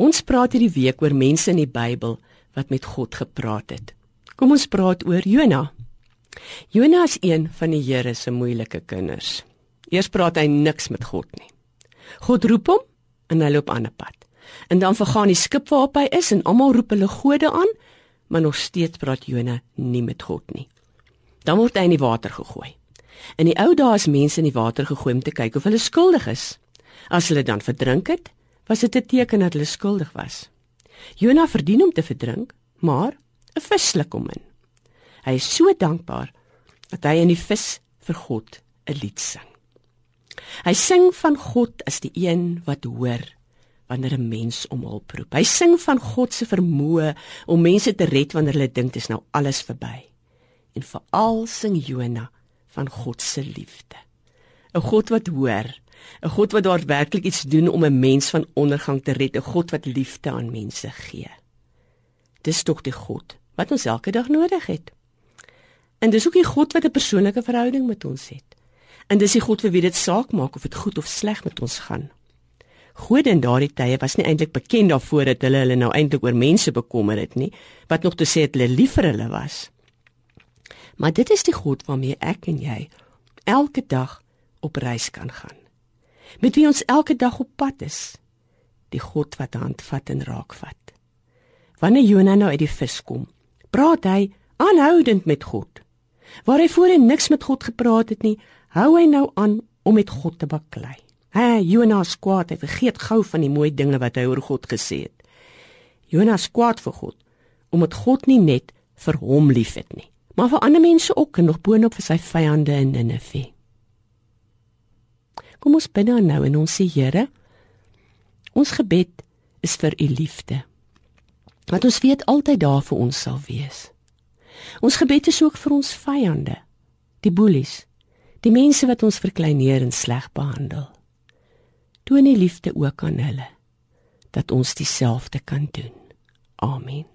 Ons praat hierdie week oor mense in die Bybel wat met God gepraat het. Kom ons praat oor Jona. Jona is een van die Here se moeilike kinders. Eers praat hy niks met God nie. God roep hom en hy loop aan 'n pad. En dan vergaan die skip waarop hy is en almal roep hulle gode aan, maar nog steeds praat Jona nie met God nie. Dan word hy in die water gegooi. In die ou dae is mense in die water gegooi om te kyk of hulle skuldig is. As hulle dan verdrink het, was dit 'n teken dat hulle skuldig was. Jona verdien om te verdrink, maar 'n vis sluk hom in. Hy is so dankbaar dat hy in die vis vir God 'n lied sing. Hy sing van God as die een wat hoor wanneer 'n mens om hulp roep. Hy sing van God se vermoë om mense te red wanneer hulle dink dit is nou alles verby. En veral sing Jona van God se liefde. 'n God wat hoor 'n God wat daar werklik iets doen om 'n mens van ondergang te red, 'n God wat liefde aan mense gee. Dis tog die God wat ons elke dag nodig het. En dis ook die God wat 'n persoonlike verhouding met ons het. En dis die God vir wie dit saak maak of dit goed of sleg met ons gaan. Gode in daardie tye was nie eintlik bekend daarvoor dat hulle hulle nou eintlik oor mense bekommer het nie, wat nog te sê het hulle lief vir hulle was. Maar dit is die God waarmee ek en jy elke dag op reis kan gaan met wie ons elke dag op pad is. Die God wat handvat en raakvat. Wanneer Jona nou uit die vis kom, praat hy aanhoudend met God. Waar hy voorheen niks met God gepraat het nie, hou hy nou aan om met God te baklei. Hè, Jona is kwaad, hy vergeet gou van die mooi dinge wat hy oor God gesê het. Jona is kwaad vir God omdat God nie net vir hom liefhet nie, maar vir ander mense ook en nog boonop vir sy vyande in Ninive. Kom ons bid dan nou en ons sê Here, ons gebed is vir u liefde. Want ons weet altyd daar vir ons sal wees. Ons gebed is ook vir ons vyande, die boelies, die mense wat ons verkleineer en sleg behandel. Toon die liefde ook aan hulle dat ons dieselfde kan doen. Amen.